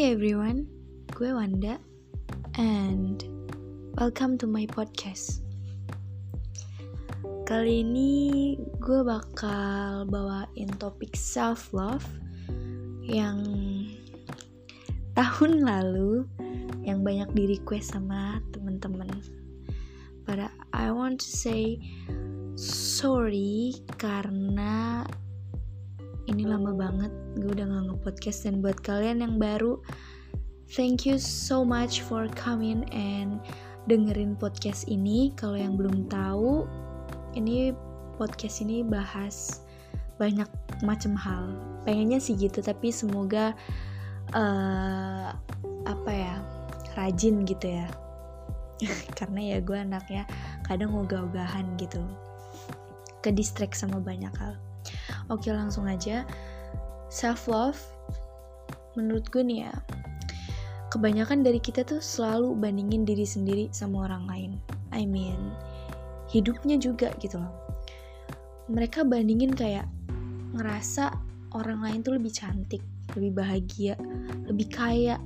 Hi everyone, gue Wanda and welcome to my podcast. Kali ini gue bakal bawain topik self love yang tahun lalu yang banyak di request sama temen-temen. Pada I want to say sorry karena ini lama banget gue udah nggak nge-podcast dan buat kalian yang baru. Thank you so much for coming and dengerin podcast ini. Kalau yang belum tahu ini podcast ini bahas banyak macam hal. Pengennya sih gitu tapi semoga uh, apa ya rajin gitu ya. Karena ya gue anaknya kadang ogah-ogahan gitu. Ke distract sama banyak hal Oke langsung aja. Self love Menurut gue nih ya Kebanyakan dari kita tuh selalu bandingin diri sendiri sama orang lain. I mean Hidupnya juga gitu loh. Mereka bandingin kayak Ngerasa orang lain tuh lebih cantik Lebih bahagia Lebih kaya.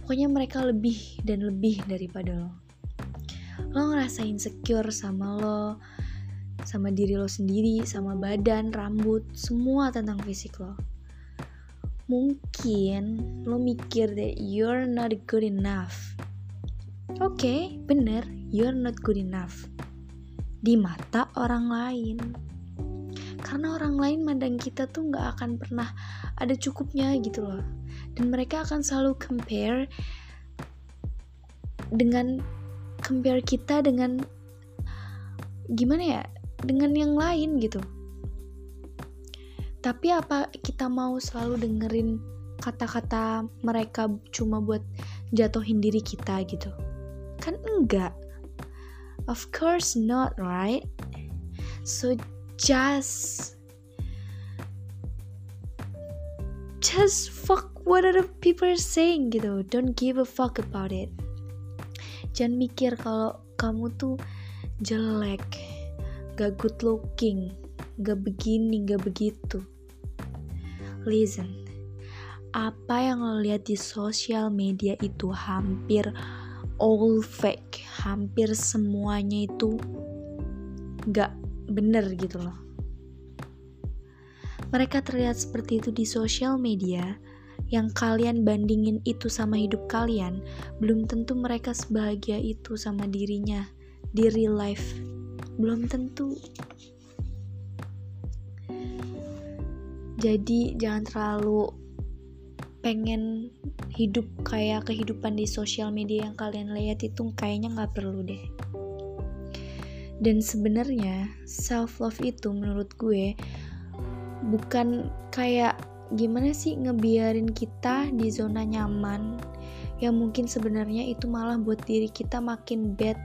Pokoknya mereka lebih dan lebih daripada lo. Lo ngerasa insecure sama lo sama diri lo sendiri, sama badan, rambut, semua tentang fisik lo. Mungkin lo mikir that you're not good enough. Oke, okay, bener, you're not good enough. Di mata orang lain. Karena orang lain mandang kita tuh gak akan pernah ada cukupnya gitu loh. Dan mereka akan selalu compare dengan compare kita dengan gimana ya dengan yang lain gitu. Tapi apa kita mau selalu dengerin kata-kata mereka cuma buat jatuhin diri kita gitu? Kan enggak. Of course not, right? So just just fuck what other people are saying gitu. Don't give a fuck about it. Jangan mikir kalau kamu tuh jelek gak good looking, gak begini, gak begitu. Listen, apa yang lo lihat di sosial media itu hampir all fake, hampir semuanya itu gak bener gitu loh. Mereka terlihat seperti itu di sosial media, yang kalian bandingin itu sama hidup kalian, belum tentu mereka sebahagia itu sama dirinya di real life belum tentu. Jadi jangan terlalu pengen hidup kayak kehidupan di sosial media yang kalian lihat itu kayaknya nggak perlu deh. Dan sebenarnya self love itu menurut gue bukan kayak gimana sih ngebiarin kita di zona nyaman yang mungkin sebenarnya itu malah buat diri kita makin bad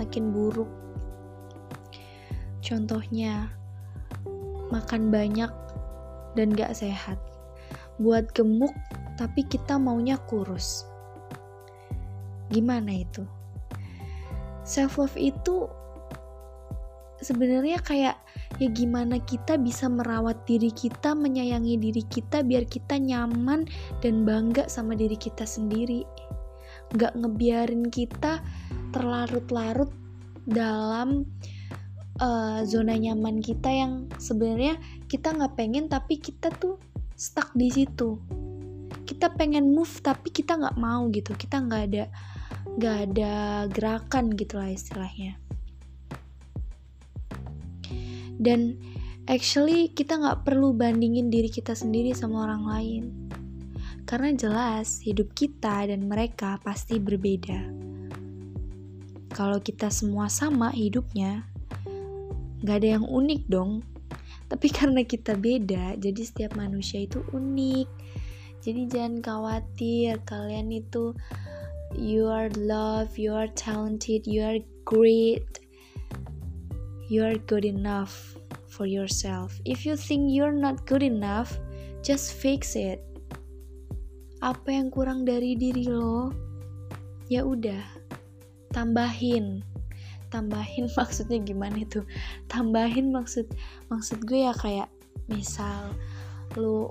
makin buruk Contohnya, makan banyak dan gak sehat. Buat gemuk, tapi kita maunya kurus. Gimana itu? Self love itu sebenarnya kayak ya gimana kita bisa merawat diri kita, menyayangi diri kita biar kita nyaman dan bangga sama diri kita sendiri. Gak ngebiarin kita terlarut-larut dalam uh, zona nyaman kita yang sebenarnya kita nggak pengen tapi kita tuh stuck di situ. Kita pengen move tapi kita nggak mau gitu. Kita nggak ada nggak ada gerakan gitulah istilahnya. Dan actually kita nggak perlu bandingin diri kita sendiri sama orang lain. Karena jelas hidup kita dan mereka pasti berbeda. Kalau kita semua sama hidupnya Gak ada yang unik dong. Tapi karena kita beda, jadi setiap manusia itu unik. Jadi jangan khawatir, kalian itu you are love, you are talented, you are great. You are good enough for yourself. If you think you're not good enough, just fix it. Apa yang kurang dari diri lo? Ya udah, tambahin tambahin maksudnya gimana itu? Tambahin maksud maksud gue ya kayak misal lu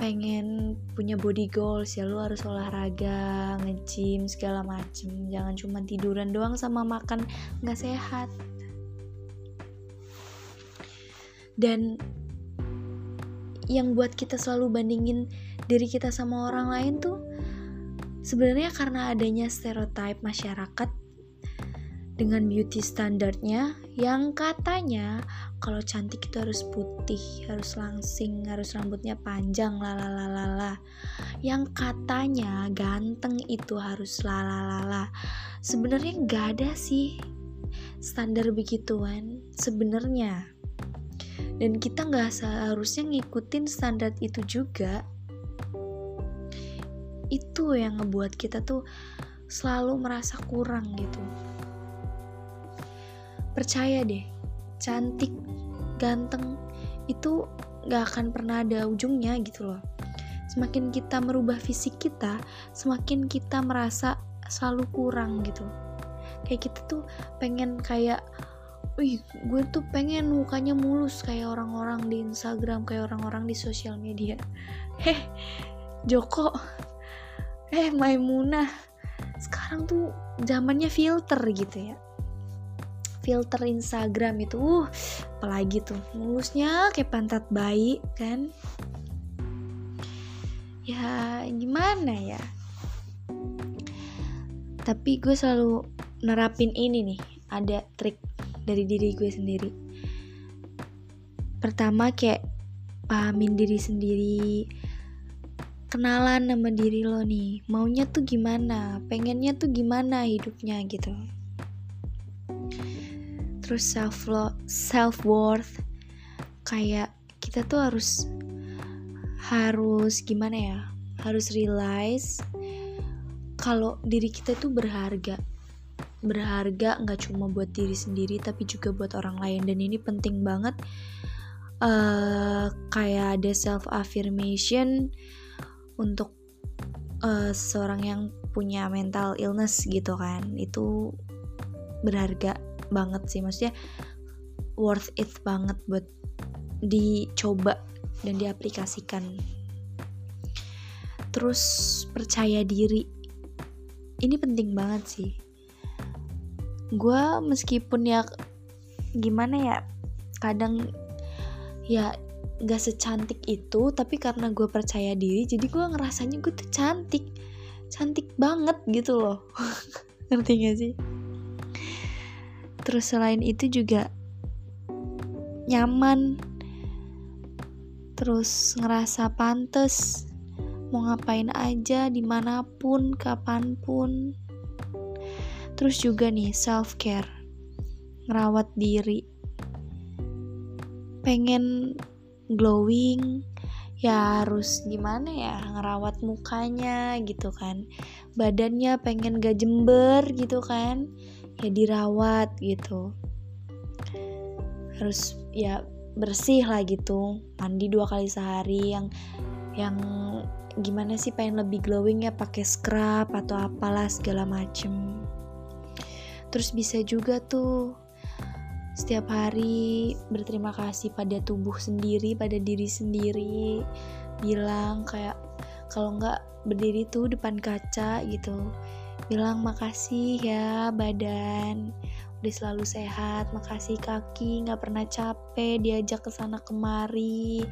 pengen punya body goals ya lu harus olahraga nge-gym segala macem. Jangan cuma tiduran doang sama makan nggak sehat. Dan yang buat kita selalu bandingin diri kita sama orang lain tuh sebenarnya karena adanya stereotip masyarakat dengan beauty standarnya yang katanya kalau cantik itu harus putih, harus langsing, harus rambutnya panjang, lalalalala. Yang katanya ganteng itu harus lalalala. Sebenarnya nggak ada sih standar begituan sebenarnya. Dan kita nggak seharusnya ngikutin standar itu juga. Itu yang ngebuat kita tuh selalu merasa kurang gitu percaya deh cantik ganteng itu gak akan pernah ada ujungnya gitu loh. Semakin kita merubah fisik kita semakin kita merasa selalu kurang gitu. Kayak kita tuh pengen kayak wih gue tuh pengen mukanya mulus kayak orang-orang di Instagram kayak orang-orang di sosial media. Heh Joko eh Maimunah sekarang tuh zamannya filter gitu ya filter Instagram itu. Uh apalagi tuh mulusnya kayak pantat bayi kan? Ya gimana ya? Tapi gue selalu nerapin ini nih ada trik dari diri gue sendiri. Pertama kayak pahamin diri sendiri kenalan sama diri lo nih maunya tuh gimana pengennya tuh gimana hidupnya gitu terus self love self worth kayak kita tuh harus harus gimana ya harus realize kalau diri kita tuh berharga. Berharga nggak cuma buat diri sendiri tapi juga buat orang lain. Dan ini penting banget uh, kayak ada self affirmation untuk uh, seorang yang punya mental illness gitu kan. Itu berharga banget sih. Maksudnya worth it banget buat dicoba dan diaplikasikan. Terus percaya diri. Ini penting banget sih. Gue meskipun ya gimana ya kadang ya gak secantik itu tapi karena gue percaya diri jadi gue ngerasanya gue tuh cantik. Cantik banget gitu loh. Ngerti gak sih terus selain itu juga nyaman. Terus ngerasa pantes mau ngapain aja di mana pun kapan pun. Terus juga nih self care ngerawat diri. Pengen glowing. Ya harus gimana ya ngerawat mukanya gitu kan. Badannya pengen gak jember gitu kan ya dirawat gitu. Harus ya bersih lah gitu mandi dua kali sehari yang yang gimana sih pengen lebih glowing ya pakai scrub atau apalah segala macem. Terus bisa juga tuh setiap hari berterima kasih pada tubuh sendiri pada diri sendiri. Bilang kayak kalau nggak berdiri tuh depan kaca gitu bilang makasih ya badan. Udah selalu sehat. Makasih kaki. Nggak pernah capek diajak ke sana kemari.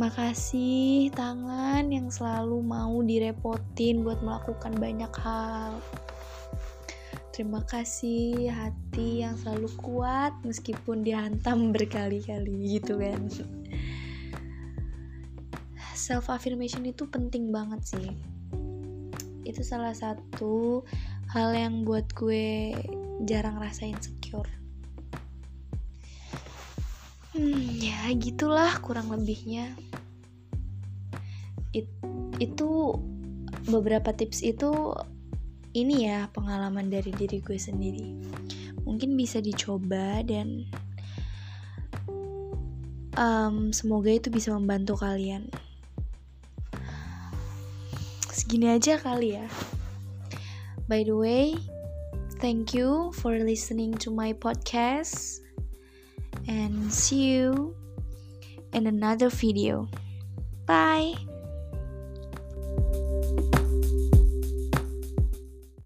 Makasih tangan yang selalu mau direpotin buat melakukan banyak hal. Terima kasih hati yang selalu kuat meskipun dihantam berkali-kali gitu kan. Self affirmation itu penting banget sih itu salah satu hal yang buat gue jarang rasa insecure. Hmm ya gitulah kurang lebihnya. It, itu beberapa tips itu ini ya pengalaman dari diri gue sendiri. Mungkin bisa dicoba dan um, semoga itu bisa membantu kalian segini aja kali ya. By the way, thank you for listening to my podcast and see you in another video. Bye.